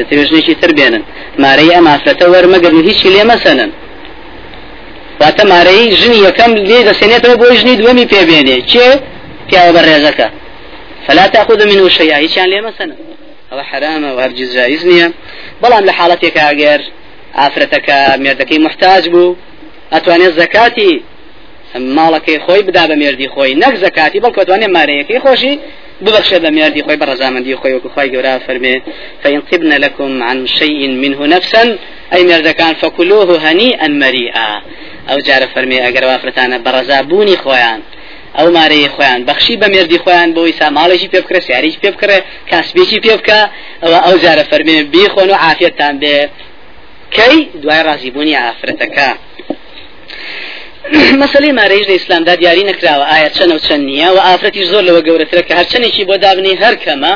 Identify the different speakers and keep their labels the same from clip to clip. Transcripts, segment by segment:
Speaker 1: دەتەوێژنێکی تر بێنن. مارەی ئەم ئافرەتە وەرمەگەن هیچی لێ مەسەنن. واتە مارەی ژنی یەکەم لێ دەسێنێتەوە بۆی ژنی دووەمی پێبێنێ. چێ؟ پیاوە بەڕێزەکە فلا تأخذ منه شيئا. هیچیان لێ مەسەنن. ئەوە حرامە و هەرگیز جایز نییە. بەڵام لە حاڵەتێکە ئەگەر ئافرەتەکە مێردەکەی محتاج بوو ئەتوانێت زەکاتی ماڵەکەی خۆی بدا بە مێردی خۆی. نەک زەکاتی بەڵکو ئەتوانێت مارەیەکەی خۆشی ببخشە بە مێردی خۆی بە ڕزامەندی خۆی وەکو خۆی گەورە فەرمێ فإن طبن لكم عن شيء منه نفسا أي مێردەکان فكلوه هنيئا مريئا. ئەو جارە فەرمێ ئەگەر وافرەتانە بە ڕزابوونی خۆیان ئەو مارەی خۆیان بەخشی بە مێردی خۆیان بۆی ساماڵێکی پێ بکرێ سیاریی پێ بکرێ کاسبێکی پێ بکە ئەوە ئەو جارە فەرمێ بیخۆن و عافەتتان بێ. کەی؟ دوای ڕازیبوونی ئافرەتەکە. مەسلەی مارەیش لە ئیسلامدا دیاری نکراوە ئایا چەند و چەند نییە؟ و ئافرەتی زۆر لەوە گەورەترە کە هەر چەندێکی بۆ دابنی هەر کەمە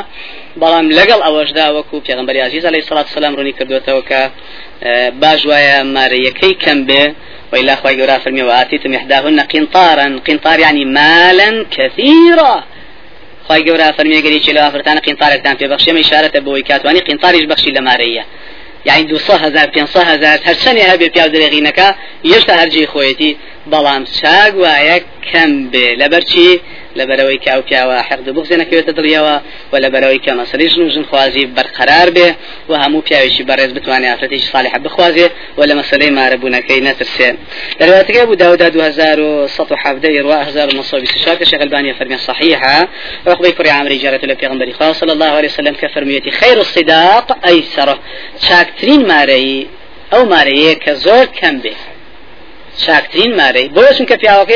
Speaker 1: بەڵام لەگەڵ ئەوەشدا وەکو پێغمبەری عزیز علیه الصلاة والسلام ڕوونی کردوێتەوە کە باش وایە مارەیەکەی کەم بێ وإلا أخوة يقول فرمي وآتيتم إحداهن قنطارا قنطار يعني مالا كثيرا خی گەورە فەرمی گەری لە ئافرەتانە قینتارێکتان پێ بەخشێمە ئشارەتە بۆی کاتوانی قینتاریش بەخشی لە مارەیە. یعنی دو هزار پێ هزار هەرچەنێ هەبێ پیا درێغینەکە یشتا هەرجی خۆیەتی بەڵام چاک وایە کەم بێ. لەبەرچی لەبەرەوەی کاو پیاوە حەق بغزێنەکەوێتە دڵیەوە و لەبەرەوەی کە مەسەری ژن و ژن خوازی بەرقرار بێ و هەموو پیاوێکی بەڕێز بتوانێت ئافرەتێکی صالح بخوازێ و لە مەسلەی مارەبوونەکەی نەترسێ لەرواتەکەی بوو داودا 2170 رواه 1924 كشيخ الباني فرمي صحيحة وأخبي كري عمري جارة لبيغمبري صلى الله عليه وسلم كفرميتي خير الصداق أيسره شاكترين ماري مارەیە کە زۆر کەم بێ چاکترین مارەی بۆ چونکە پیاوەکە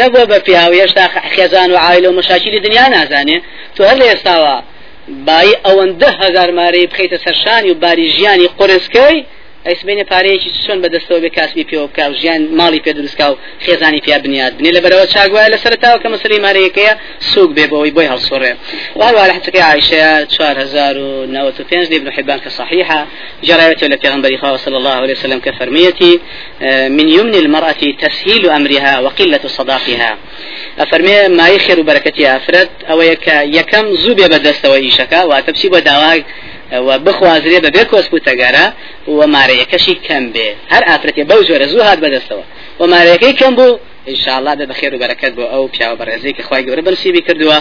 Speaker 1: نەبووە بە پیاوە هێشتا خێزان و عیل و مشاکلی دنیا نازانێ. تو هەر لە ئێستاوە بای ئەوەندە هزار مارەی بخیتە سەرشانی و باری ژیانی قرسکەی ئەسبێنێ پارەیەکی چۆن بەدەستەوە بێ کاسبی پێوە بکە و ژیان ماڵی پێ دروستکە و خێزانی پیا بنیاد بنێ لە بەرەوە چاگوایە لە سەرتاوە کە مەسلی مارەیەکەیە سوک بێ بەوەی بۆی هەڵسۆڕێ وهروە لە حتەکەی عیشەیە 4095 لابن حبان كصحيحة جرى إلى پیغمبر خواه صلى الله عليه وسلم كفرميتي من يمن المرأة تسهيل أمرها وقلة صداقها. أفرمي ما يخير بركتي أفرد أو يك يكم زوبي بدست وإيشكا وتبسي بدواك و بخوازرێ بەبێ کۆسپوتەگەرە و مارەیەکەشی کەم بێ. هەر ئافرەتێ بەو جۆرە زوو هات بەدەستەوە. و مارەیەکەی کەم بوو انشاءالله بە بەخێر و بەرەکەت بۆ ئەو پیاوە بەڕێزەی کە خخوای گەورە بەنسیبی کردووە.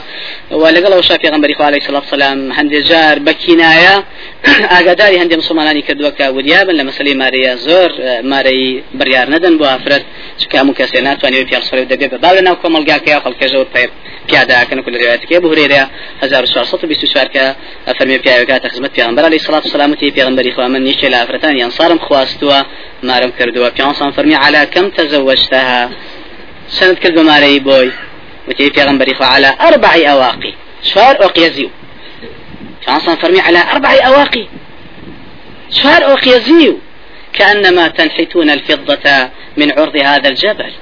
Speaker 1: و لەگەڵ ئەو شافی غەمبەری خوا علیه الصلاة والسلام هەندێک جار بە کینایە ئاگاداری هەندێک مسلمانانی کردووە کە وریابن لە مەسلەی مارەیە. زۆر مارەی بڕیار نەدەن بۆ ئافرەت. چکە هەموو کەسێ ناتوانێت پیاسەر دەبێت بە باو لە ناو کۆمەلگاکەیە خەڵکەژەوە پێ پیاداکەن کل روايتك ابو هريره 1424 كا فرمي پیاوەکە خزمەت پیغمبر علیه الصلاه والسلام تی پیغمبری خو من یەکێ لە ئافرەتان یانصارم خواستووە مارم کردووە. پیانسان فرمی على كم تزوجتها سند کرد بمارەی بۆی. وتی پیغمبری خو على أربع أواقي شوار أوقيزيو پیانسان فرمی على أربع أواقي شوار أوقيزيو كأنما تنحتون الفضة من عرض هذا الجبل.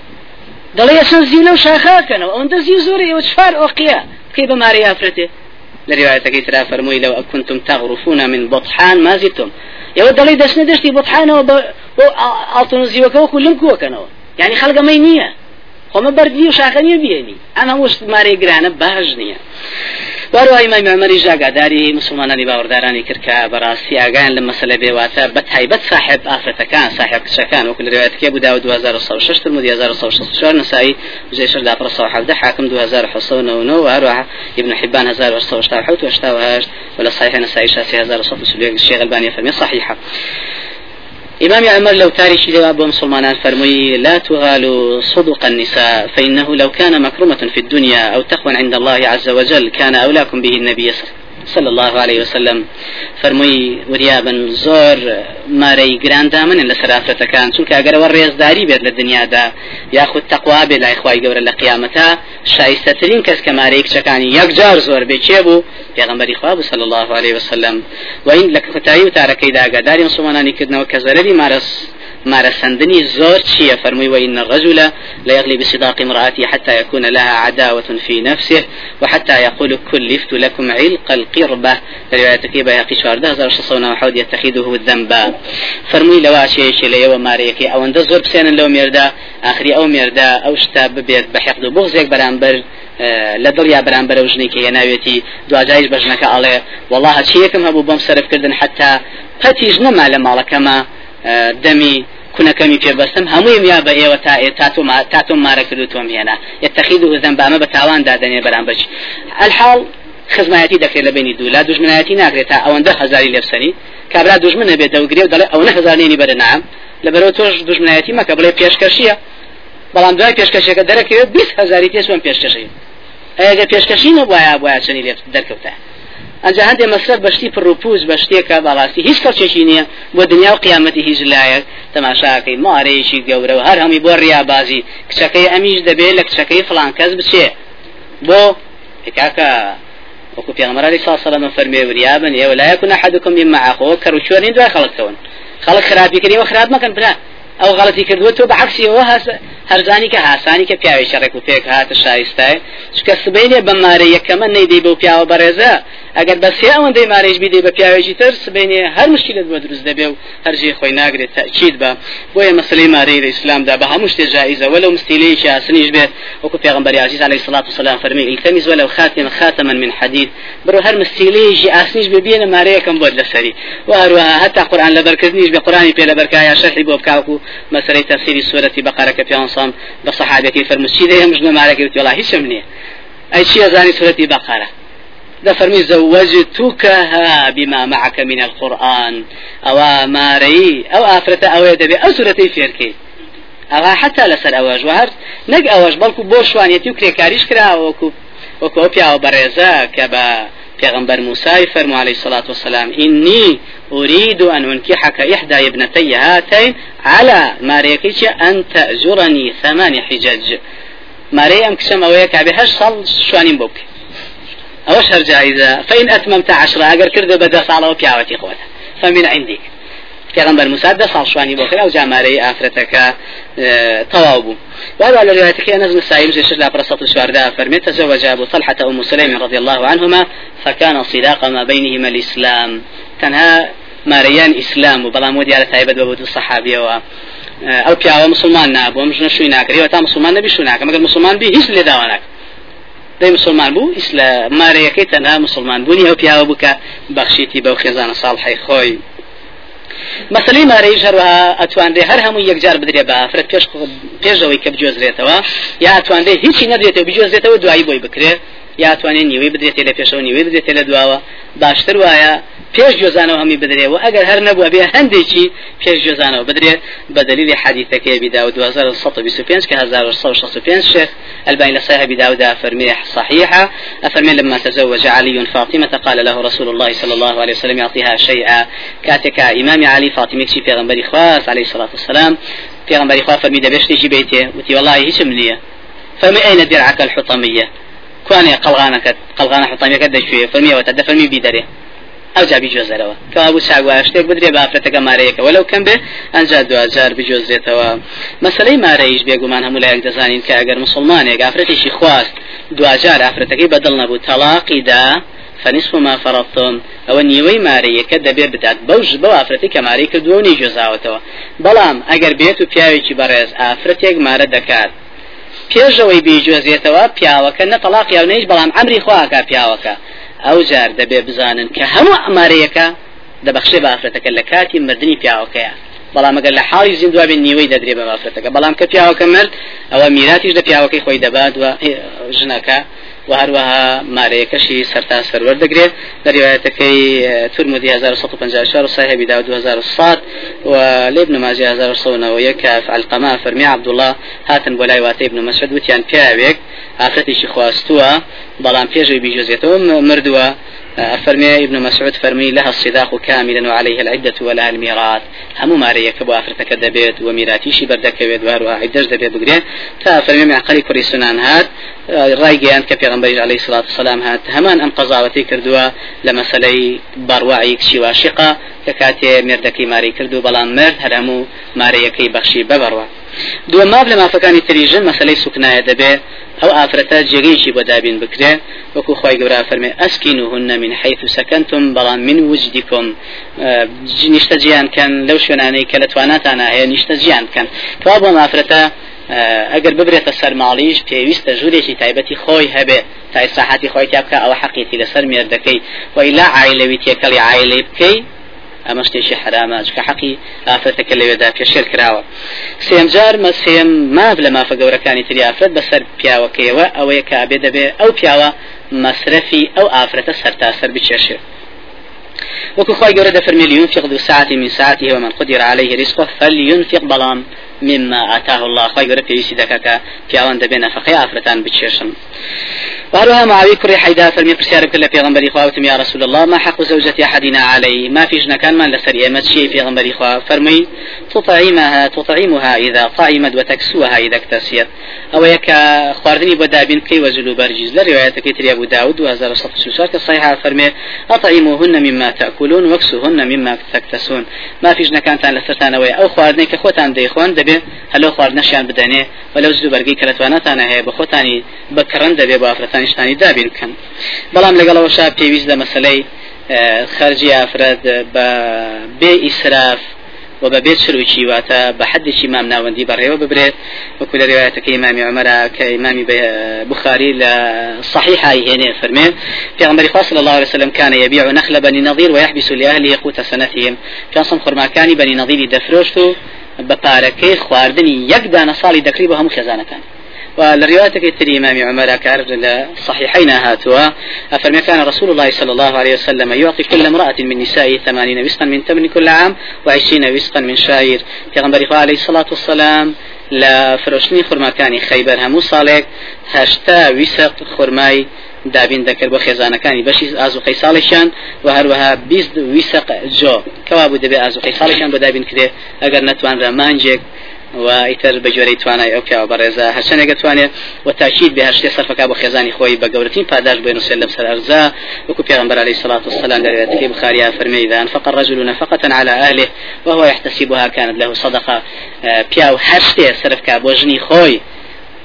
Speaker 1: دەڵێ ئەسن زی لەو شاخاکەنەوە ئەوەندە زی زۆری ئەوە چوار ئۆقیە. بکەی بە ماری ئافرەتێ لە ریواەتەکەی ترا فەرمووی لەو ئەکنتم من بطحان مازیتم. ئەوە دەڵی دەستنە دەشتی بطحانەوە بۆ ئاڵتون زیوەکەوەکو لم کووەکەنەوە یعنی خەڵگەمەی نییە. خۆمە بەردی و شاخەنیە بێنی ئەمە وشت مارێ گرانە باش نییە. إمام عمر جاگا داري مسلمانانی باوەڕدارانی کرد کە بەڕاستی ئاگیان لە مەسلە بێواتە بە تایبەت صاحب ئافرەتەکان صاحب کچەکان. وەکو لەوێتکێ بوو 2006 تر 2064 نسایی وزيشر دا برا صوحة ده حاكم 2009 وهروها ابن حبان 1967 و نسائي شاسي 1900 الشيخ الباني فرمي صحيحة إمام عمر لو تاريخ جواب مسلمان فرمي لا تغالوا صدق النساء فإنه لو كان مكرمة في الدنيا أو تقوى عند الله عز وجل كان أولاكم به النبي صلى الله عليه وسلم. فرمووی وریابن زۆر مارەی گراندا من لە سەرافرەتەکان چونکە ئەگەرەوە ڕێزداری بێت لە دنیادا یاخود تەقوا بێ لای خی گەورە لە قیامەتا شایستەترین کەس کە مارەی کچەکانی یەکجار زۆر بێ چێ بوو؟ پێغمبەری صلى الله عليه وسلم. وین لە کتایی و تارەکەیدا ئاگاداری مسلمانانی کردنەوە کە زەرری مارەس مارسندني زور شيء فرمي وإن الرجل لا يغلي بصداق امرأته حتى يكون لها عداوة في نفسه وحتى يقول كلفت لكم علق القربة روايتك بيهقي شوارده هزار شصونا وحود يتخذه الذنبا فرمي لو أشياء لي وماريكي أو أن زور بسين لو ميردا آخري أو ميردا أو شتاب بيت بحقد بغزيك برانبر لە دڵیا بەرامبەر و ژنێکی هێ ناوێتی دوجایش بە ژنەکە ئاڵێ. والله چیەکەم هەبوو بەم سەرفکردن حتا پەتیش نەما لە ماڵەکەمە. دەمی کونەکەمی پێبەستم. هەمووی یا بە ئێوە تا تاتۆ مارە کرد تۆم هێنا. یتەخید و زەم بامە بە تاوان دادنێ بەرامبەر الحال خزمایەتی دەکرێت لە بینی دوو. لا دوژمنایەتی ناکرێت تا ئەوەندە هزاری لێبسەری کابرا دوژمنە بێت دەوگرێ و دەڵێ ئەوە هزارێنی بەرە نام. لەبەرەوە تۆش دوژمنایەتی مەکە بڵێ پێشکەشیە. بەڵام دوای پێشکەشەکە دەرەکەوێت 20 هزاری تێسوان پێشکەشی. ئەگە پێشکەشی نەبواە بۆە چنی لێ دەرکەوتە. ئەجا هەندێ مەسەر بەشتی پڕوپوز بە شتێکە باڵاستی هیچ کەچێکی نییە بۆ دنیا و قیامەتی هیچ لایەک تەماشاکەی مارەیەکی گەورە و هەر هەمی بۆ ڕیابازی کچەکەی ئەمیش دەبێت لە کچەکەی فلان کەس بچێ. بۆ کاکە وەکو پێغمەر علی ساسەلەمە فەرمێ وریابن ئێوە لا یەکون أحدكم مما عخۆ کەڕوچوەرین دوای خەڵکەون خەڵک خراپی کردی و خراپ مەکەن برا ئەو غەڵەتی کردووە تۆ بە عکسیەوە هەرزانی کە هاسانی کە پیاوی شەڕێک و پێک هاتە شایستای. چکە سبینێ بەمارە یەکەمە نەیدەی بە پیاوە بەڕێزە. ئەگەر بە سێ ئەوەندەی مارێژ بیدەی بە پیاوێکی تر سبینێ هەر مشکلت بۆ دروست دەبێ و هەرژێ خۆی ناگرێت تأکید بە. بۆیە مەسلەی مارەی لە ئیسلامدا بە هەموو شتێ جایزە وەلو مستیلەیەکی ئاسنیش بێت. وەکو پێغمبەری عزیز عليه الصلاة والسلام فەرمی التمس ولو خاتم خاتما من حديد. برو هەر مستیلەیەکی ئاسنیش بێ بێنە مارەیەکەم بۆت لەسەری. و هەروەها هەتا قورآن لەبەرکردنیش بە قورآنی پێ لەبەرکایە شەرحی بۆ بکاوکو مەسەلەی تەفسیری سورەتی بەقەرە کە پێوانسام بە صحابەتی فەرموچی دەیە مژنە مارەکەوت وڵا هیچم نییە. دفرمي زوجتكها بما معك من القرآن. أو ماري أو آفرة أو يدبي أو سورتي فيركي. أغا حتى لسر أواج وهر. نق أواج بلكو بوشوانيتي وكريكاريش كرا وكو وكو بيا وبرزا كبا پیغمبر موسى فرمو عليه الصلاة والسلام إني أريد أن أنكحك إحدى ابنتي هاتين على ما ريكيش أن تأجرني ثمان حجج ما ريم كشم أويك بهش صل شوانين بوك أوش هر جائزة فإن أتممت عشرة أجر كرد بدأ صالة وبيعوتي قوة فمن عندك. پێغمبەر موسا دە ساڵ شوانی بۆ کرا و جامارەی ئافرەتەکە بوو وهذا لروايتك أنس السائب زي شرع برصة الشوارداء فرميت تزوج أبو طلحة أم سليم رضي الله عنهما فكان صداق ما بينهما الإسلام. تنها ماريان إسلام وبلا مودي على تايبة بابود الصحابية و ئەو پیاوە مسلمان نابووم ژنە شووی ناکرێەوە تا مسلمان نەبی شو ناکە مەگەر مسلمان بی هیچ لێ داواناک دەی مسلمان بوو ئیسلا مارەیەکەی تەنها مسلمان بوونی ئەو پیاوە بووکە بەخشیتی بەو خێزانە ساڵحی خۆی. مەسلەی مارەی ژەروە ئەتواندێ هەر هەموو یەکجار بدرێ بە ئافرەت پێش پێشەوەی کە بجۆزرێتەوە یا ئەتواندێ هیچی نەدرێتەوە بجۆزرێتەوە دوایی بۆی بکرێت یا توانێت نیوەی بدرێتێ لە پێشەوە نیوەی بدرێتێ لە دواوە. باشتر وایە پێش جۆزانەوە هەمی بدرێ و ئەگەر هەر نەبووە بێ هەندێکی پێش جۆزانەوە بدرێت بە دلیلی حدیثەکەی بیدا و 2125 کە 1965 شيخ الباني لصحيح بداود فرمي صحيحة أفرمي لما تزوج علي فاطمة قال له رسول الله صلى الله عليه وسلم يعطيها شيئا كاتك إمام علي فاطمة شي پیغمبري خواص عليه الصلاة والسلام پیغمبري خواص فرمي دبشتي جبيته وتي والله هيش ملية فمن أين درعك الحطمية كواني قلغانك قلغان حطمية قد شوية فرمي بيدري ئەو جا بیجۆزەرەوە کەوا بوو چاگوایە شتێک بدرێ بافرەتەکە مارەیەکەوە. لەو کەم بێ ئەنجا دوجار بجۆزرێتەوە مەسلەی مارەیش بێگومان هەموو لایەک دەزانین کە ئەگەر مسلمانێک ئافرەتێکی خواست دوجار ئافرەتەکەی بەدڵ نەبوو تەلاقیدا فنصف ما فرضتم او نیوی ماری که دبیر بدات بوج بو افرتی که ماری کردو نی جزاوتو بلام اگر بیتو پیاوی چی برز افرتی ماره دکات پێشەوەی بیجۆزێتەوە پیاوەکە نە تەلاقی یاونەیش بەڵام ئەمری خواکە پیاوەکە. ئەو جار دەبێ بزانن کە هەموو ئەمارەیەەکە دەبەخشێ بافرەتەکە لە کاتی مردنی پیاوەکەیە. بەڵام ئەگەر لە حاڵی زیندوا بێن نیوەی دەدرێ بە بافرەتەکە بەڵام کە پیاوەکە مرد ئەوە میراتیش لە پیاوەکەی خۆی دەبات و ژنەکە و هەروەها مارەیەکەشی سەرتا سەرەر دەگرێت لە ریواەتەکەی تورمودی 1954 صحيح بداو 2000 و لابن ماجه 1991 كاف القما فرمي عبد الله هاتن بولاي واتي ابن مسعود وتيان بياويك آخرتي خواستوها بەڵام پێشوی بیجۆزێتەوە مردووە فرمي ابن مسعود فرمي لها الصداق كاملا وعليه العدة ولها الميراث همو ماري يكبو أفرتك دبيت وميراتيشي بردك وهروا عدش دبيت بقرين فرمي معقلي كوري سنان هات گەیان کە پێغمبەری عليه سلاات سلام هات. قەزاوەتی کردووە لە مەسلەی بڕواعی کشی واشقا کە کاتێ مردەکەی ماری کردو بەڵام مرد هەرموو مارەیەکەی بەخشی ببڕوە دووە ماف لە مافەکانی تریژن مەسلەی سوکنایە دەبێ ئەو ئافرەتە جێگەیشی بۆ دابین بکرێ وەکو خی گەورا فەرمێ ئەسکینهن من حيث سكنتم بەڵام من وجدكم نیشتە جیان کەن لەو شوێنانەی کە لە تواناتان هەیە نیشتە جیان کەن. کوا بۆ مافرەتە ئەگەر ببرێتە سەرماڵیش پێویستە ژوورێکی تایبەتی خۆی هەبێ. تا ئیسراحەتی خۆی تیابکە ئەوە حەقیتی لەسەر مێردەکەی. وإلا عائلەوی تێکەڵی عائلەی بکەی ئەمە شتێکی حرامە چکە حەقی ئافرەتەکە لەوێدا پێشێر کراوە سێمجار مەسێم ماف لە مافە گەورەکانی تری ئافرەت بەسەر پیاوەکەیەوە ئەوەیە کە ئابێ دەبێ ئەو پیاوە مەصرفی ئەو ئافرەتە سەرتاسەر بچێشێت وكو خواهي قرد فرمي لينفق ذو ساعة من ساعته ومن قدر عليه رزقه فلينفق بلام. مما آتاه الله خواهي قرد في سيدكك في أوان دبنا فقيا أفرتان بتشيشن وهروها معاوي كري حيدا فرمي برسيار كل في غنبري خواتم يا رسول الله. ما حق زوجة أحدنا عليه ما فيش كان من لسر إيمت شيء في غنبري خواه فرمي تطعيمها تطعيمها إذا طعمت وتكسوها إذا اكتسيت. أو يك خواردني بدابين كي وزلو برجيز. لرواية كتري أبو داود وهذا صفحة كصحيحة فرمي أطعموهن مما تأكلون وأكسوهن مما تكتسون. ما فيش كان تان لسرتان أو خواردني كخوتان ديخوان دبي هلو خواردنشان بدني ولو زلو برقي كلتوانتان هي بخوتاني بكرن دبي بافرتان دانیشتانی دابین بکەن بەڵام لەگەڵەوەشا پێویست لە مەسلەی خەرجی ئافرەت بە بێ ئیسراف و بە بێت شروعی واتە بە حدێکی مام ناوەندی بەڕێوە ببرێت. وەکو لە ڕێوایەتەکە ئیمامی عمەرە کە ئیمامی بخاري لصحيح هنا فرمي في عمر صلى الله عليه وسلم كان يبيع نخل بني نظير ويحبس لأهله قوت سنتهم. كان صم خرماكاني بني نظير دفروشتو بپارەکەی خواردنی یەک دانە ساڵی دەکری بە هەموو خێزانەکان. ولروايتك التري إمام عمر كارج صحيحين هاتوا أفرمي كان رسول الله صلى الله عليه وسلم يعطي كل امرأة من نسائه ثمانين وسقا من تمن كل عام وعشرين وسقا من شعير في غنبري عليه الصلاة والسلام لا فرشني خرماكاني خيبر همو صالك هشتا وسق خرماي دابین دەکرد بۆ خێزانەکانی بەشی ئازوقەی ساڵێکیان و هەروەها بیست ویسق جۆ. کەوا بوو دەبێت ئازوقەی ساڵێکیان بە دابین کرێ ئەگەر نەتوانرا مانجێک و ئیتر بە جۆرەی توانای ئەو پیاوە بەڕێزە هەرچەنێگە توانێت و تاکید بە هەرشتێ سەرفەکە بۆ خێزانی خۆی بە گەورەترین پاداش بێن وسێ لەم سەر ئەرزا. وەکو پێغمبەر عليه الصلاة والسلام دەرێتەکەی بخاریا فەرمی إذا أنفق الرجل نفقة على أهله وهو يحتسبها كانت له صدقة. پیاو هەرشتێ سەرفکە بۆ ژنی خۆی.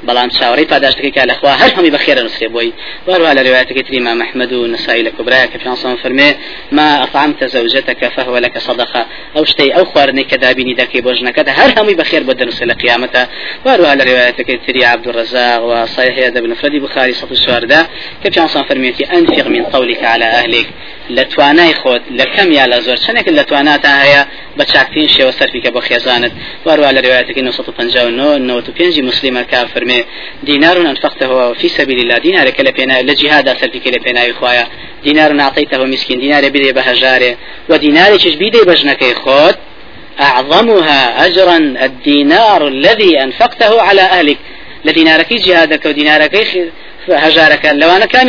Speaker 1: بەڵام چاوەڕی پاداشتەکەی کا لەخوا هەر هەمی بەخێرە نووسێ بۆی. وەروە لە روايتك تري ما محمد ونسائي لكبرى كفي عصام فرمي ما أطعمت زوجتك فهو لك صدقة. أو شتي أو خوارني كدابيني داكي بوجنك هر همي بخير بدن سلا قيامته وأروى على روايتك تري عبد الرزاق وصحيح يد بن فرد بخاري صف الشوارده كفي عصام فرميتي أنفق من قولك على أهلك لتوانای خۆت لە کەم یا لە زۆر؟ چنێک لە تواناتە هەیە بە چاکترین شێوە سەرفیکە بۆ خێزانت؟ واروا لە روایەتەکەی 1950 مسلمە کا فەرمێ دينار أنفقته في سبيل الله دينار كلا بينا لجهاد سلفي كلا بينا إخوايا دينار أعطيته مسكين دينار بدي بهجاره ودينار تش بدي بجنك خود أعظمها أجرا الدينار الذي أنفقته على أهلك. لدينارك جهادك ودينارك هجارك لو أنا كان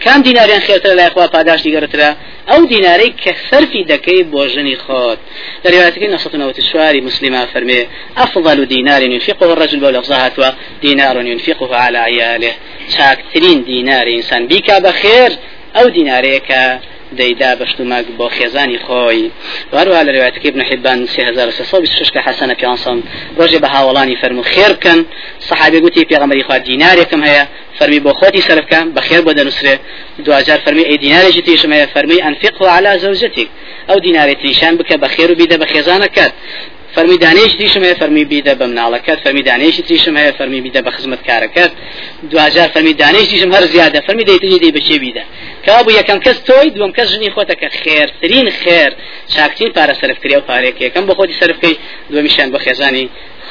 Speaker 1: شاكترا كام ديناريان خيرتر لا إخوة پاداش ديگرترا أو ديناري كثرفي دكي بوجني خود لروايتك نصة وتشواري مسلمة فرمي أفضل دينار ينفقه الرجل بولفظها دينار ينفقه على عياله شاكترين دينار إنسان بيك بخير أو ديناريك دەیدا بەشتمەک بۆ خێزانی خۆی وهروها لە روایەتەکەی ابن حبان 3626 کە حەسەنە پیانسەم ڕۆژێ بە هاوڵانی فەرمو خێر بکەن سەحابێ گوتی پێغەمبەری خوا دینارێکم هەیە فەرمی بۆ خۆتی سەرفکە بەخێر بۆ دەنووسێ دوجار فەرمی ئەی دینارێکی تیشم هەیە فەرمی ئەنفقه على زوجتك ئەو دینارێت تریشان بکە بەخێر و بیدە بە خێزانەکەت فرمي دانيش تيشم هي فرمي بيدا بمنالكات فرمي دانيش تيشم هي فرمي بيدا بخدمت كاركات دو هزار فرمي دانيش تيشم هر زيادة فرمي دي تجي دي بشي بيدا كابو يكم كس توي دوم كس جني خوتك خير ترين خير شاكتين بارا صرف كريو باريك يكم بخوتي صرف كي دو مشان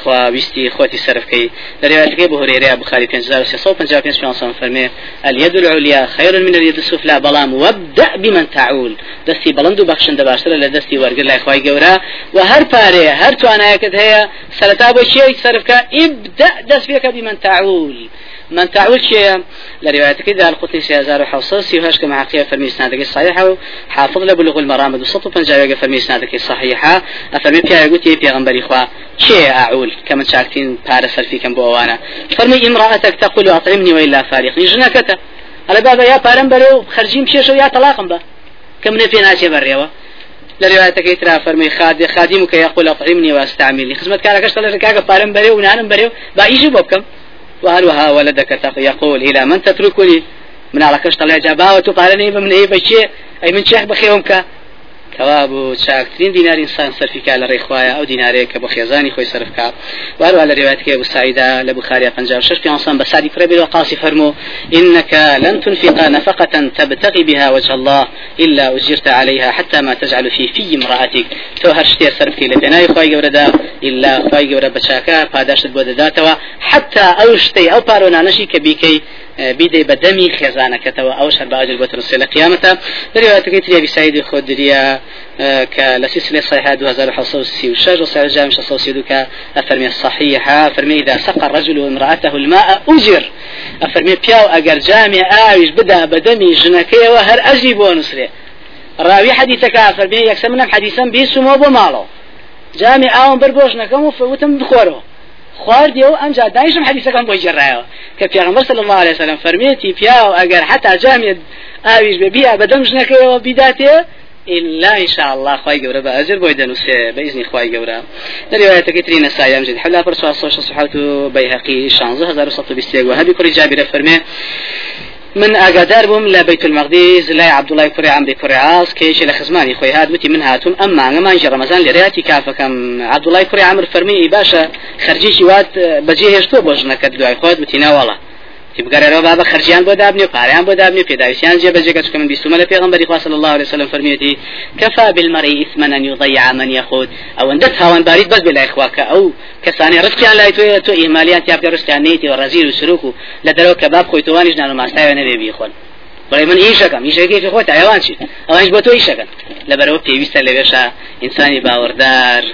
Speaker 1: خويستي خوتي صرف كي روايتك ابو هريره بخاري 5655 فرمي اليد العليا خير من اليد السفلى بلام وابدأ بمن تعول دستي بلندو بخشن دباشتر لدستي ورقر لا خوي جورا وهر باري هر توانايكت هي سلتا بو شيء صرف كا ابدأ دست فيك بمن تعول من تعول شيء لرواية كده القطي سيازار وحوصة سيوهاش كما عقية فرمي سنادك الصحيحة حافظ لبلغ المرامد وسطو بنجاوة فرمي سنادك الصحيحة أفرمي بيا يقول تي بيا غنبري خوا شيء أعول؟ كما شاكتين بارس في كم بوانا. فرمي امرأتك تقول أطعمني وإلا فارقني جنكتا على بابا يا بارم بريو خرجيم بشيشو يا طلاقم با. كم نفي ناشي بريوه لروايتك ترى فرمي خاد خادمك يقول أطعمني وأستعملني. خدمت كان كشتل كاك بارم بريو. ونانم بريو با وهروها ولدك يقول إلى من تتركني؟ من على كشت الله جابا وتقارني من أي بشيء أي من شيخ بخيرهم كا کەوا بوو چاکترین دیناری ئینسان سەرفیکا لە ڕێخوایە ئەو دینارەیە کە بۆ خێزانی خۆی سەرفکا واروها لە ڕێواتکە سعيدة لە بخاري 56 في عنصان بسادي فربي وقاسي فرمو إنك لن تنفق نفقة تبتغي بها وجه الله إلا أجرت عليها حتى ما تجعل في في امرأتك. تو هرشتي سرفكي لبناي خواي قوردا إلا خواي قورا بشاكا پاداشت بودداتوا حتى أوشتي أو بارونا نشي كبيكي بیدەی بە دەمی خێزانەکەتەوە ئەو شەر باجر بۆ ترسێ لە قیامەتە. دەریواتەکەی تریابی سایدی خۆدریا کە لە سلسلة صحيحة 2636 وصحيح الجامع 632 أفرمي الصحيحة أفرمي إذا سقى الرجل امرأته الماء أجر. أفرمي بياو أجر جامع آويش بدا بدمي جنكي وهر أجري بونسري راوي حديثك أفرمي يكسر منهم حديثا بيسمو بمالو جامع آون بربوش نكم وفوتم بخوره خواردی و ئەمجا دایشم حەدیسەکان بۆی جێڕایەوە کە پیاغمبەر صلی الله عليه وسلم پیا و ئەگەر حتا جامێت ئاویش بە بیا بەدەم ژنەکەیەوە بیداتێ إلا إن شاء الله خواهي جورا بأجر بويدا نسي بإذن خواهي جورا رواية كترين السايام جد حلا برسوا الصوشة صحابة بيهقي شانزة هزار وسط بستيق وهبي كل جابر فرمي من ئاگادار بووم لە بيت المەقدیز لای عبدوڵای کوڕی عمری کوڕی عاص کێشی لە خزمانی خۆی هات وتی من هاتوم ئەم مانگەمانجی ڕەمەزان لە ڕاتی کافەکەم عبدوڵای کوڕی عمر فەرمی باشە خەرجیشی وات بەجێ هێشتۆ بۆ ژنەکەت دوای خۆت وتی ناوەڵە بگەرەوە بابە خرجیان بۆ دابنێ پاریان بۆ دابنێ پێداویستیان جێ بەجێگە چکە من بیستمە لە پێغمبەری خوا صلی الله عليه وسلم فرميتي كفى بالمرء إثما أن يضيع من يخوض أو أن تهوان باريد بس بلا إخواك أو كساني رزقيان لا يتوي تو إهماليان تياب رزقيان نيتي ورزيل وسلوكو لدرو كباب خوي توانيش نانو ماستاوي نبي بيخون بەڵێ من ئیشەکەم ئیشەکەی خۆت ئەوان چی؟ ئەوانش بۆ تۆ ئیشەکەن لەبەرەوە پێویستە لەوێشە ئینسانی باوەڕدار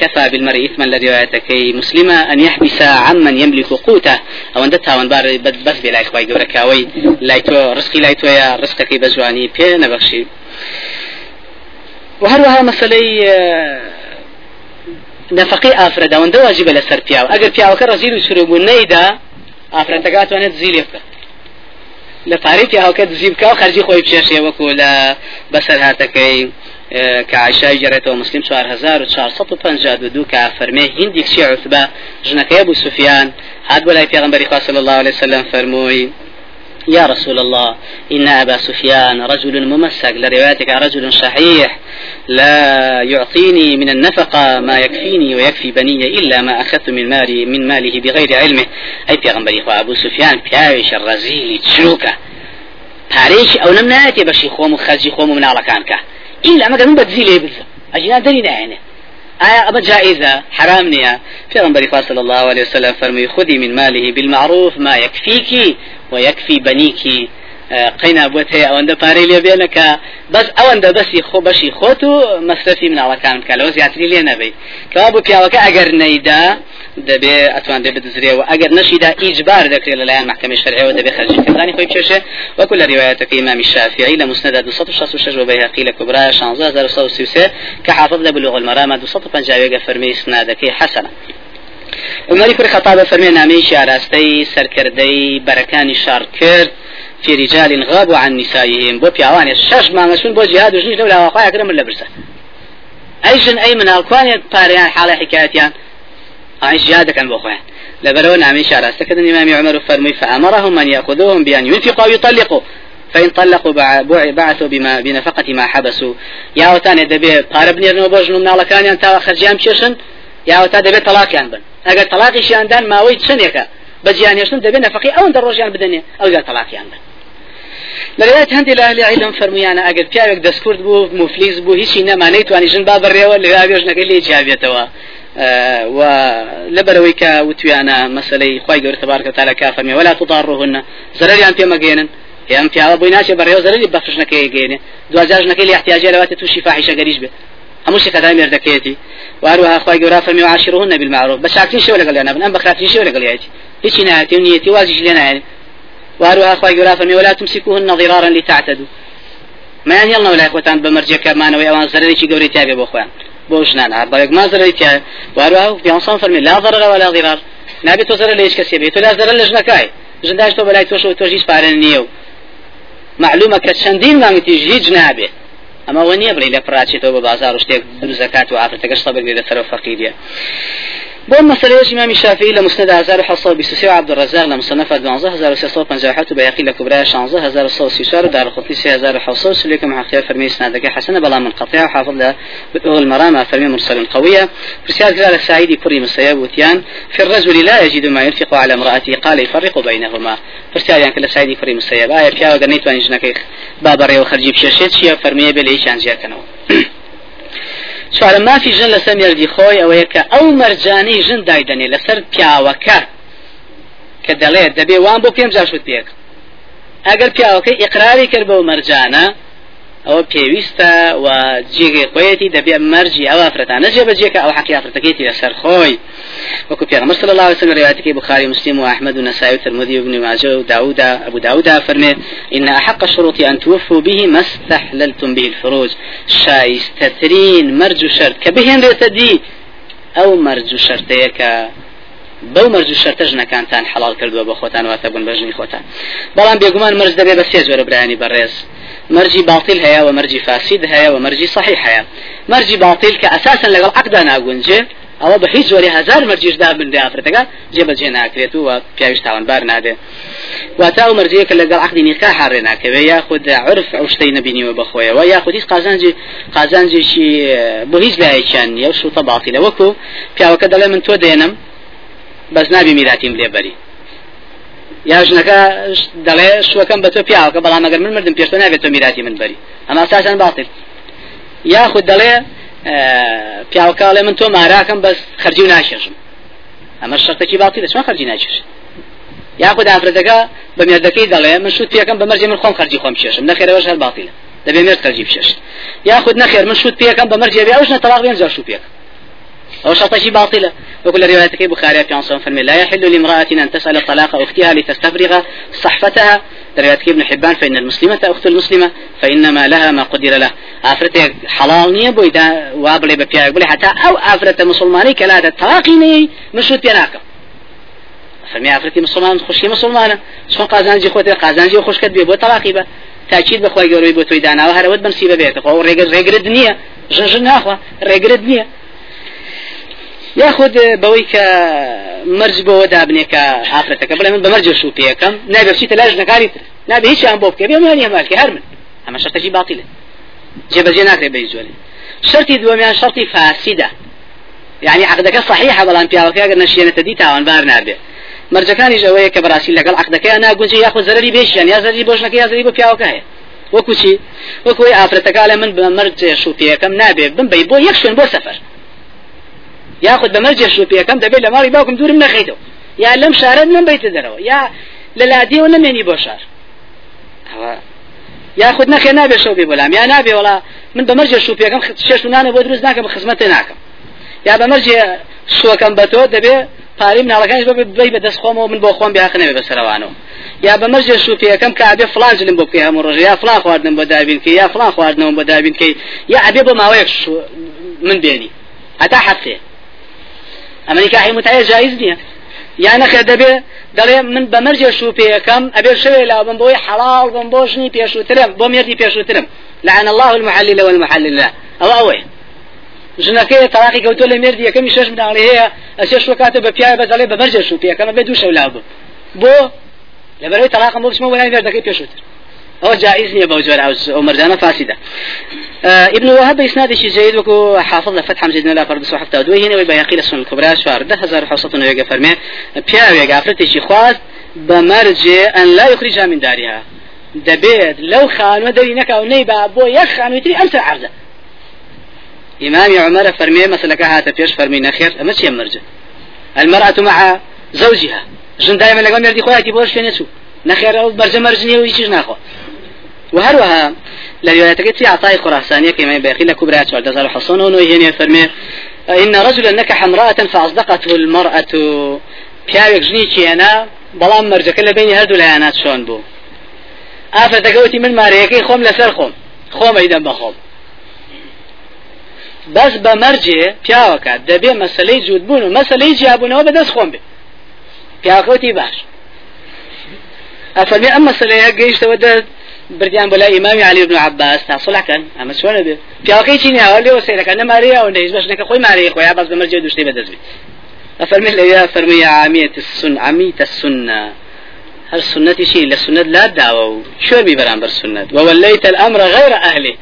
Speaker 1: كفى بالمرء إثما لروايتكي مسلمة أن يحبس عمن يملك قوته. أو أن تاوان بار بس بلا إخوة جوركاوي لايتو رزقي لايتو يا رزقك بزواني. بي نبخشي وهروها مسألة نفقي ئافرەدا وەندە واجبە لەسەر پیاوە ئەگەر پیاوەکە ڕزیل و سروبوو نەیدا ئافرەتەکاتوانێت زیلی بکە لە پارەی پیاوەکە دزی بکە و خەرجی خۆی پێشێ وەکو لە بەسەر هاتەکەی كعائشة جريته مسلم شهر هزار وشهر سطو پنجاد ودو كفرمي هندي كشي عثبة جنك أبو سفيان هاد ولا في غنبري صلى الله عليه وسلم فرموي يا رسول الله إن أبا سفيان رجل ممسك لروايتك رجل شحيح لا يعطيني من النفقة ما يكفيني ويكفي بني إلا ما أخذت من مالي من ماله بغير علمه. أي في غنبري أبو سفيان بياوش الرزيل تشروكه پارێکی ئەو نم نایەتێ بەشی خۆم و خەرجی إلا ما بدزي لي بزا أجينا دليل يعني آية أبا جائزة حرام نيا في غنبري صلى الله عليه وسلم فرمي خذي من ماله بالمعروف ما يكفيك ويكفي بنيك. قينا بوته أو اند پاري لي بينك؟ بس أو اند بس خو بشي خوتو مصرفي من على كان كلو زياتري لي نبي. كابو بياوك اگر نيدا. دەبێ ئەتوان دەبێت دزرێ و ئەگەر نەشیدا ئیجبار دەکرێت لەلایەن محکمە شەرعەوە دەبێت خەرجی کردانی خۆی بچێشێ وەکو لە ریواەتەکە ئیمامی شافعی لە مسند 266 و بەیهقی لە کوبرا 16133 کە حافظ لە بلوغ المرامە 250 فەرمی سنادەکەی حەسەنە. عمەری کوڕی خەتابە فەرمێ نامەیەکی ئاراستەی سەرکردەی بەرەکانی شار کرد في رجال غابوا عن نسائهم بو بيوان شش ما مسون بو جهاد وجنش دولا واقع اكرم من لبرسه اي جن اي من الكوان باريان حاله حكايتيان عايش جهاد كان بو خوان لبرو نعمي شارع. سكت الامام عمر فرمي فأمرهم أن يأخذوهم بأن ينفقوا ويطلقوا فإن طلقوا بعثوا بما بنفقة ما حبسوا. يا وتاني دبي قارب نو بوجنو من الله كان ينتا خرجيان بشيشن؟ يا وتا دبي طلاق يان بن اگر طلاق شي عندان ما ويد شنيكا بجيان يشن دبي نفقي أو أندر روجان بدني أو قال طلاق يان بن لەوێت هەندی لە لە عیلم فەرمویانە ئەگەر پیاوێک دەستکورد بوو مفلیس بوو هیچی نەمانەی توانی ژن با بڕێەوە لە وێژنەکەی لێ جیاوێتەوە و لەبەرەوەی کە وتویانە مەسلەی خی گەور تبارکە تا لە کافەرمی ولا تضارڕهن زەرریان پێمەگەێنن یان پیاوە بۆی ناچێ بەڕێوە زەرری بەفشنەکەی گەێنێ دوجارژنەکەی لە احتیاجی لەواتە تووشی فاحیشە گەریش بێ هەموو شێکەدا مێردەکەیەتی وأروها خی گەورا فەرمی عاشرهن بالمعروف. بە چاکترین شێوە لەگەڵ یانە بن ئەم بەخاترین شێوە لەگەڵ یاتی هیچی نهاتی و نیەتی وازیش لێ نایێت وأروها خی گەورا فەرمی ولا تمسكوهن ضرارا لتعتدوا. ما يعني يلا ولا إخوتان بمرجع كمان ويوان زرري گەوری تابێ بۆ خۆیان بۆ ژنان هەردەێک ما زەرری تیا واروها پیانسان فەرمی لا ضرر ولا ضرار زەرە لە هیچ کەسێ بێت تۆ لا زەرە لە ژنەکای ژنداش تۆ بەلای تۆش و تۆش هیچ پارە نییە و معلومە کە چەندین مانگتیش هیچ نابێت ئەمە وە نییە بڵێ لە پراچێتەوە بە بازار و شتێک دروزەکات و ئافرەتەکەش سەبێت لە سەر فەقیریە بۆ مەسلەیەش ئیمامی شافعی لە مسند 1923 عبد الرزاق لە مصنف 12357 بەیقی لە کوبرای 16134 دار القطني 3700 سليكم حقيقة فرمي سنادك حسنة بلا منقطع وحافظ له المرامى فرمي مرسل قوية. فرسالة قال سعيد كري مسيب وتيان. في الرجل لا يجد ما ينفق على امرأته قال يفرق بينهما. فرسالة يعني كلا سعيد كري مسيب آية فيها وقرنيت وان جنك بابا ريو خرجي بشاشيت شيا فرمي بليش عن جاكنو چوارە مافی ژن لەسەر مێردی خۆی ئەوەیە کە ئەو مەرجانەی ژن دایدنێ لەسەر پیاوەکە کە دەڵێت دەبێ وان بۆ پێم جاشوت پێک. ئەگەر پیاوەکەی ئقراری کرد بەو مەرجانە ئەوە پێویستە و جێگەی خۆیەتی دەبێ مەرجی ئەو ئافرەتانە جێبەجێکە ئەو حەقی ئافرەتەکەیتی لەسەر خۆی. وەکو پێغەمبەر صلی الله عليه وسلم روايتك بخاري ومسلم واحمد والنسائي والترمذي وابن ماجه وداود ابو داود فرمي إن أحق الشروط أن توفوا به ما استحللتم به الفروج. شايستترين مرج شرط كبهن رتدي أو مرج شرطيك بەو مەرج و شەرتە ژنەکانتان حەڵال کردووە بە خۆتان واتە بوون بەژنی خۆتان. بەڵام بێگومان مرج دەبێت بە سێ زۆرە برانی بەڕێز. مرجي باطل هيا ومرجي فاسد هيا ومرجي صحيح هيا مرجي باطل كأساسا لقل عقدا ناقونجي ئەوە بە هیچ وەری هزار مەرجیشدا من ئافرەتەکە جێبەجێ ناکرێت و پیاویش تاوانبار نادێ. واتا و مەرجەیەکە لەگەڵ عقدی نیکا حاڕێ ناکەوێ یاخود عرف ئەو شتەی نبینیوە بەخۆیەوە یاخود هیچ قازانجی قازانجێکی بۆ هیچ لایەکیان نیە شوتە باڵتیلە وەکو پیاوەکە دەڵێ من تۆ دێنم بەس نابی میراتیم لێبەری یا ژنەکە دەڵێ شوەکەم بە تۆ پیاوەکە بەڵام ئەگەر من مردم پێشتە نابێت تۆ میراتی من بەری ئەمە ساسان باڵتیل یاخود دەڵێ پیاوەکڵێ من تۆ ماراکەم بەس خەرجی و ناشێژم ئەمە شەرتێکی باڵی دەچمە خەرجی ناچێش یاخود ئافرەتەکە بە مێردەکەی دەڵێ من شوت پێەکەم بە مەرجی من خۆم خەرجی خۆم شێشم نەخێرەوە هەر باڵیە دەبێ مێرد خەرجی بشێش یاخود نەخێر من شوت پێەکەم بە مەرجێ بێ ئەوش نەتەلاق بێن زۆر شو پێک أو شرطة باطلة وكل روايتك بخاري في عنصر فرمي لا يحل لامرأة أن تسأل طلاق أختها لتستفرغ صحفتها. روايتك ابن حبان فإن المسلمة أخت المسلمة فإنما لها ما قدر له. آفرت حلال نية بويدا وابلي ببيا بلي حتى أو آفرت مسلماني كلا تلاقيني مشروط بيناك فرمي آفرتي مسلمان خوشي مسلمانة شون قازانجي خوتي قازانجي خوش كد بيبو طلاقي با. تاكيد بخوي گەورەی بۆ تۆی داناوە هەرەوەت بەمسی ببێت خۆ ڕێگە ڕێگرت نییە ژن ناخوا ڕێگرت نییە یاخود بەوەی کە مرج بۆەوە دابنێکە ئافرەتەکە بڵێ من بە مەرج شو پێەکەم نابێ بچیتە لاژ نەکاری تر نابێ هیچیان بۆ بکە. بێمانی هەمالکە هەر من. ئەمە شەرتەجی باڵیلە جێبەجێ ناکرێت بە زۆری شرطی دووەمیان شرطی فاسیدە يعني عقدەکە صحیحە بەڵام پیاوەکە ئەگەر نەشێنێتە دی تاوانبار نابێ. مرجەکانی ئەوەیە کە بەڕاستی لەگەڵ عقدەکە ناگونجی یاخود زەرری بێشیان. یا زەری بۆشنەکە یا زەری بۆ پیاوەکە هەیە وەکو چی وەکوی ئافرەتەکە لە من بە مرج شوپیەکەم نابێ. بمبەی بۆ یەک شوێن بۆ سەفەر. یاخود بەمەرجێ شوپیەکەم دەبێت لە ماڵی باوکم دوورم نەخیتەوە یا لەم شارە نەبیتە دەرەوە یا لە لادیەوە نەمێنی بۆ شار. یاخود نەخێ نابێ شەو بێ بەلام یا نابێ وڵا من بەمەرجێ شوپیەکەم شێش نانە بۆ دروست ناکەم خزمەتە ناکەم یا بەمەرجێ شوەکەم بە تۆ دەبێ پاریم ناڵەکانش بە بی بە دەستخۆمەوە من بۆ خۆم بیاخنەوێ بەسەروانەوە یا بەمەرجێ شوپیەکەم کە ئابێ فلان جلم بۆ بکەی هەموو ڕژە یا فلان خواردنم بۆ دابینکە یا فلان خواردنەوە بۆ دابینکەی یا ئەبێ بۆ ماوەیەک من بێنی هەتا حەفتێ ئەمە نکاحی متعە جایز نییە یا نەخێ دەبێ دەڵێ من بە مەرجێ شوپێەکەم ئەبێ شوێ لا بم بۆی حەڵال بم بۆ ژنی پێشووترم بۆ مێردی پێشووترم لعن الله المحلل والمحلل له ئەو ئەوەیە ژنەکەی تەلاقی کەوتۆ لە مێردی یەکەمی شەش مناڵی هەیە ئەسێ شوکاتە بە پیاە بەدەڵێ بە مەرجێ شوپێەکەمە بێ دوو شەو لا بم بۆ لەبەرەوەی تەلاقم بۆ بچمە وەلای مێردەکەی پێشووتر أو جائز نية بوجود أو مرجانة فاسدة آه ابن وهب بإسناد شيء جيد وكو حافظ لفتح مجد لا فرد سو حفتا دوي هنا ويبقى السنة الكبرى شوار ده هزار حوصة ويقى فرمي بيا ويقى أفرتي شي خواز بمرجع أن لا يخرجها من دارها دبيت لو خان ودري نكا ونيبا بو يخان ويتري أمس عرضه إمام عمر فرمي مثلا كهات بيش فرمي نخير أما شيء مرجع المرأة مع زوجها. جن دائما لقوم يردي خواتي بوش فين يسوق نخير برز مرزني ويشيش ناخو وهروها لروايتك في عطاء خراسانية كما يبقي لكبرى سؤال تزال حصون ونوهين فرمي إن رجلا نكح امرأة فأصدقته المرأة. پیاوێک ژنی چێنا بەڵام مەرجەکە لە بینی هەردوو لایەنات شۆن بوو. ئافرەتەکەوتی من مارەیەکەی خۆم لەسەر خۆم خۆمەیدەم بە خۆم. بەس بە مەرجێ پیاوەکە دەبێ مەسلەی جوودبوون و مەسلەی جیابوونەوە بەدەست خۆم بێ. پیاوەکەوتی باش. ئەفەرمی ئەم مەسلەیە گەیشتەوە بردیان لای ئیمامی علی بن عباس. تا صلحکەن ئەمە چۆنە بێ پیاوەکەی چینی هەوە لێوە سیرەکە نەمارەیە ئەو نەیز بەشنەکە خۆی مارەیە خۆیان بەس بەمەرجێ دوشتەی بەدەست بێت أفرمي يا فرمي عامية السنة عامية السنة. هل سنة شيء لسنة لا دعوة شو بي برامبر سنة ووليت الأمر غير أهله.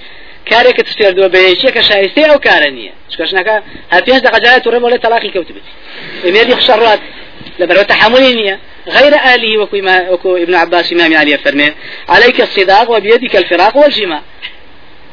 Speaker 1: کارێکە تشتێر دووە بەیەکێکە شایسته ئەو کارە نییە چکەشنەکە هە پێنج دقەجارات و ڕێبڵێ تەلاقی کەوتبێت ئێمێری خشەڕات لەبەرەوە تحملی نییە غير آله وكو, وكو ابن عباس إمام علي فرمي عليك الصداق وبيدك الفراق والجماع.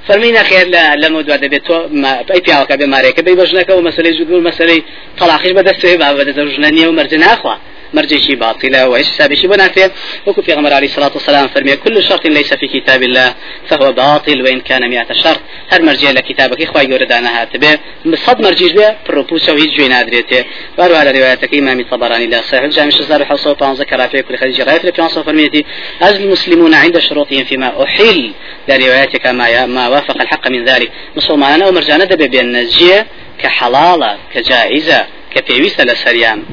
Speaker 1: فرمينا خير لا لما دوا دبيت ما أي بياوك بماريك. بي بجنك ومسألة جدول مسألة طلاقش بدا سيبا بدا زوجنانية ومرجنا أخوة. مرجشي باطلة وإيش سابشي بنافع وكو في غمر عليه الصلاة والسلام فرمي كل شرط ليس في كتاب الله فهو باطل وإن كان مئة شرط. هر مرجع لكتابك إخوة يوردانا هاتبه صد مرجيش به بروبوسا وهيج جوين أدريته وارو على روايتك إمام الطبراني لا صحيح الجامع شزار حصو بانزا كرافي كل خديجة رايت لبيانصو فرميتي أز المسلمون عند شروطهم فيما أحل. لروايتك ما, ما وافق الحق من ذلك. مسلمان ومرجانا دبي بأن الجيه كحلالة كجائزة كبيويسة لسريان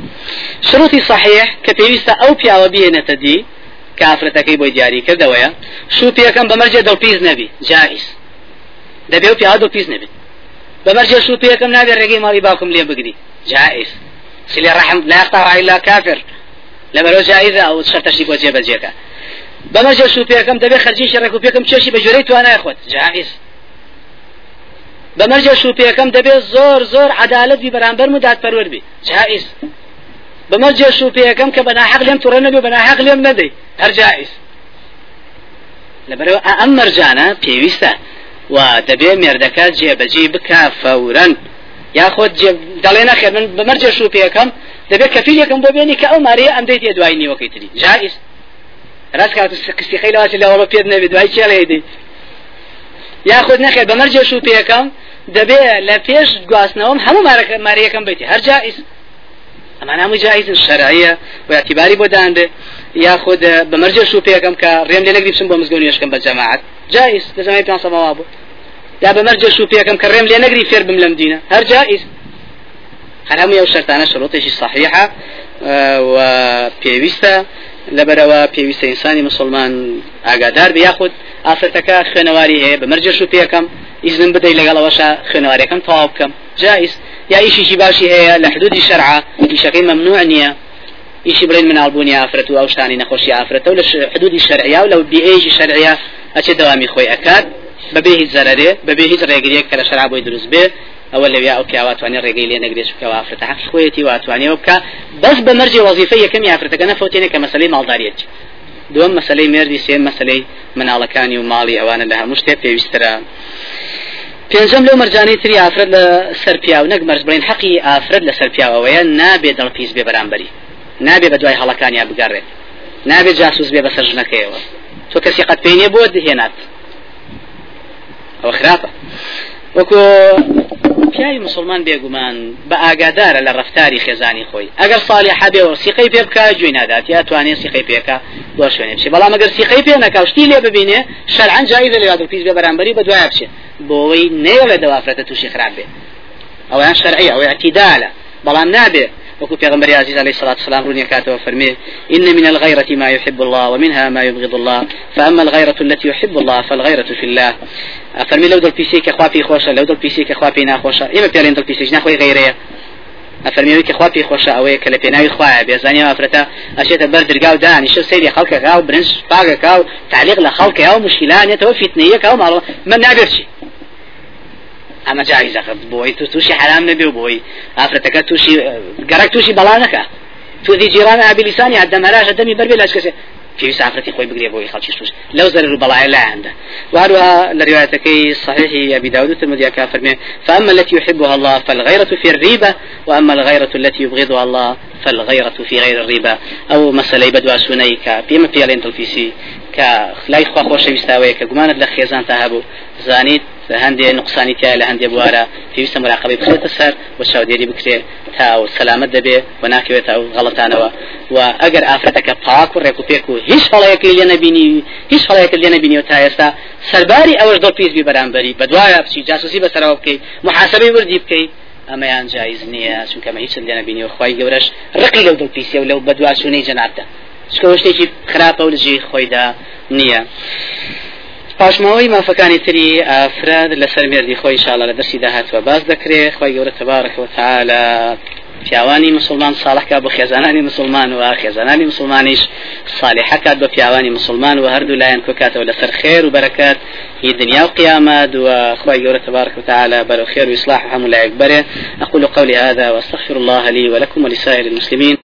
Speaker 1: شروطي صحيح كبيويسة أو بياوة بيهنة دي كافرتەکەی بۆی دیاری کردەوەیە شوپیەکەم بەمەرجێ دڵپیز نەبی جائز دەبێ و پیا دڵپیز نەبێت. بەمەرجێ شوپیەکەم نابێت ڕێگەی ماڵی باوکم لێ بگری جائز سلی ڕحم لا يقطع إلا كافر لەبەرۆ جائزە ئەو شەرتەشی بۆ جێبەجێەکە بەمەرجێ شوپیەکەم دەبێت خەرجی شەڕێکوپێکم چێشی بە جۆرەی توانای خۆت جائز بەمەرجە شوپیەکەم دەبێت زۆر زۆر عدالەتی بەرامبەر و دادپەروەربی جائز. بەمەرجە شوپیەکەم کە بەناحق لێم توڕە نەبێ بەناحق لێم نەدەی. هەر جائز. لەبەرەوە ئەم مەرجانە پێویستە و دەبێ مێردەکە جێبەجێ بکە فەورەن یاخۆت دەڵێ نەخێ من بەمەرجە شوپیەکەم دەبێت کەفیلەکەم بۆ بێنی کە ئەو مارەیە ئەم دەیت دوای نیوەکەی تری. جائز. ڕاست کات کسی خەی لەواتی لەوەڵە پێت نەبێت دوای چێ لێدەی یاخود نەخێت بەمەرجە شوپیەکەم دەبێ لە پێش گواستنەوەم هەموو ماریەکەم بیتی. هەر جائز ئەمان هەموو جایز شەرعیە و اعتباری بۆ دانبێ یاخود بەمەرجە شوپیەکەم کە ڕێم لێ نەگری بچم بۆ مزگەوت نوێشکەم بە جەماعەت جایز. لە زمانی پێ سەماوا بوو یا بەمەرجە شوپیەکەم کە ڕێم لێ نەگری فێر بم لەم دینە هەر جایز. هەر هەموو ئەو شەرتانە شروطێکی صحیحە و پێویستە لەبەرەوە پێویستە ئینسانی مسلمان ئاگادار بە یاخود ئافرەتەکە خوێنەواری هەیە بەمەرجە شوپیەکەم ئیزن بدەی لەگەڵەوەشە خوێنەوارەکەم تەواو بکەم جایز. یا ئیشیشی باشی هەیە لە حدودی شەرعا ئیشەکەی ممنوع نییە ئیشی برین منالبوونی ئافرەت و ئەو شتانی نەخۆشی ئافرەتە و لە حدودی شەرعیا و لەو بیئێژی شەرعیا ئەچێ دەوامی خۆی ئەکات بەبێ هیچ زەرەرێ بەبێ هیچ ڕێگریەک کە لە شەرع ئەوە لەویا ئەو پیاواتوانێ ڕێگەی لێ نەگرێت کەوا ئافرەتە. حەق خۆیەتی واتوانێەوە بکە بەس بە مەرجی وەزیفە یەکەمی ئافرەتەکە. نەفوتێنێ کە مەسلەی ماڵداریەتی دوم مەسلەی مێردی سێم مەسلەی مناڵەکانی و ماڵی ئەوانە لە هەموو شتێ پێویسترە. پێنجەم لەو مەرجانی تری ئافرەت لە سەرپیا و نەک مەرج بڵین حەقی ئافرەت لە سەرپیاوەیە نابێ دڵپیس بێ بەرامبەری. نابێ بە دوای هەڵەکانیا بگەڕێت. نابێت جاسوس بێ بەسەر ژنەکەیەوە. تۆ کەسی قەت پێینێ بۆ دهێنات. ئەوە خراپە. وەکو پیاوی مسلمان بێگومان؟ بە ئاگادارە لە ڕفتاری خێزانی خۆی. ئەگەر ساڵی حەبێ و سیقەی پێ بکە گوێ نادات. یا توانێت سیقەی پێکە بۆ شوێنێ بچێ. بەڵام ئەگەر سیقەی پێ نەکاو شتی لێ ببینێ شەرعەن جایزە لە یادو پیس بێ بەرامبەری بە دوای بچێ. بۆەوەی نێڵێ دەوافرەتە تووشی خراپ بێ. ئەویان شەرعی ئەوەی اعتیدالە بەڵام نابێ وكو پیغمبر عزيز عليه الصلاة والسلام روني كاتو فرمي إن من الغيرة ما يحب الله ومنها ما يبغض الله فأما الغيرة التي يحب الله فالغيرة في الله. فرمي لو دل بيسي كخوابي خوشة لو دل بيسي كخوابي ناخوشة إما بيالين دل بيسي جناخوي غيرية ئەفەرمیوی کە خوا پێ خۆشە ئەوەیە کە لە پێناوی خوایە بێزانانی ئافرەتە ئەشێتە بەر درگا و دانی شە سەیری خەڵکەکە و برنج پاگەکە و تعلیق لە خەڵکە و مشکلانێتەوە فیتنەیەکە و ماڵ من نابێت ئەمە جایزەکە بۆی تو تووشی حرام نەبێ و بۆی. ئافرەتەکە تووشی گەرەک تووشی بەڵانەکە تو ذي جيران أبي لساني عدم هراش دمي بربي لاش كسي في سافرتي خوي بقري بوي خالشي توش لو زر بلاي لا عنده وهذا لروايتك صحيح أبي داود الترمذي كافر فأما التي يحبها الله فالغيرة في الريبة وأما الغيرة التي يبغضها الله فالغيرة في غير الريبة أو مسألة بدوا سنيك بما في لين تلفيسي كخلاي خوا خوش ويستاوي كجمانة لخيزان تهابو زانيت هەندێ نقصانی تیا لە هەندێ بوارە. پێویستە مراقبی بخێتە سەر و چاودێری بکرێ. تا و سەلامت دەبێ و ناکەوێت ئەو غەڵەتانەوە. و ئەگەر ئافرەتەکە پاک و ڕێک و پێک و هیچ هەڵەیەکی لێ نبینی هیچ هەڵەیەک لێ نبینیەوە تا ئێستا سەرباری ئەوەش دڵ پیسبی بەرامبەری. بە دوایە بچی جاسوسی بەسەرەوە بکەیت محاسبەی وردی بکەیت ئەمەیان جایز نییە چونکەمە هیچ لێ نبینی و خی گەورەش ڕقی لەو دڵپیسیە و لەو بەدواسوونەی جەنابتە شکۆ شتێکی خراپە و لەجێ خۆیدا نییە. پاشماوەی مافەکانی تری ئافراد لەسەر مێردی خۆی شاڵە لە دەستی داهاتوە باز دەکرێت خۆی گەورە تەبارەکەەوە تعاالە پیاوانی مسلمان صالحکە بۆ خێزانانی مسلمان و خێزانانی مسلمانیش صالحەکات بە پیاوانی مسلمان و هەردوو لایەن کۆکاتەوە لەسەر خێر و بەرەکات هي دنيا وقيامة وأخوة يورة تبارك وتعالى بل خير وإصلاح هم لا يكبره أقول قولي هذا وأستغفر الله لي ولكم ولسائر المسلمين.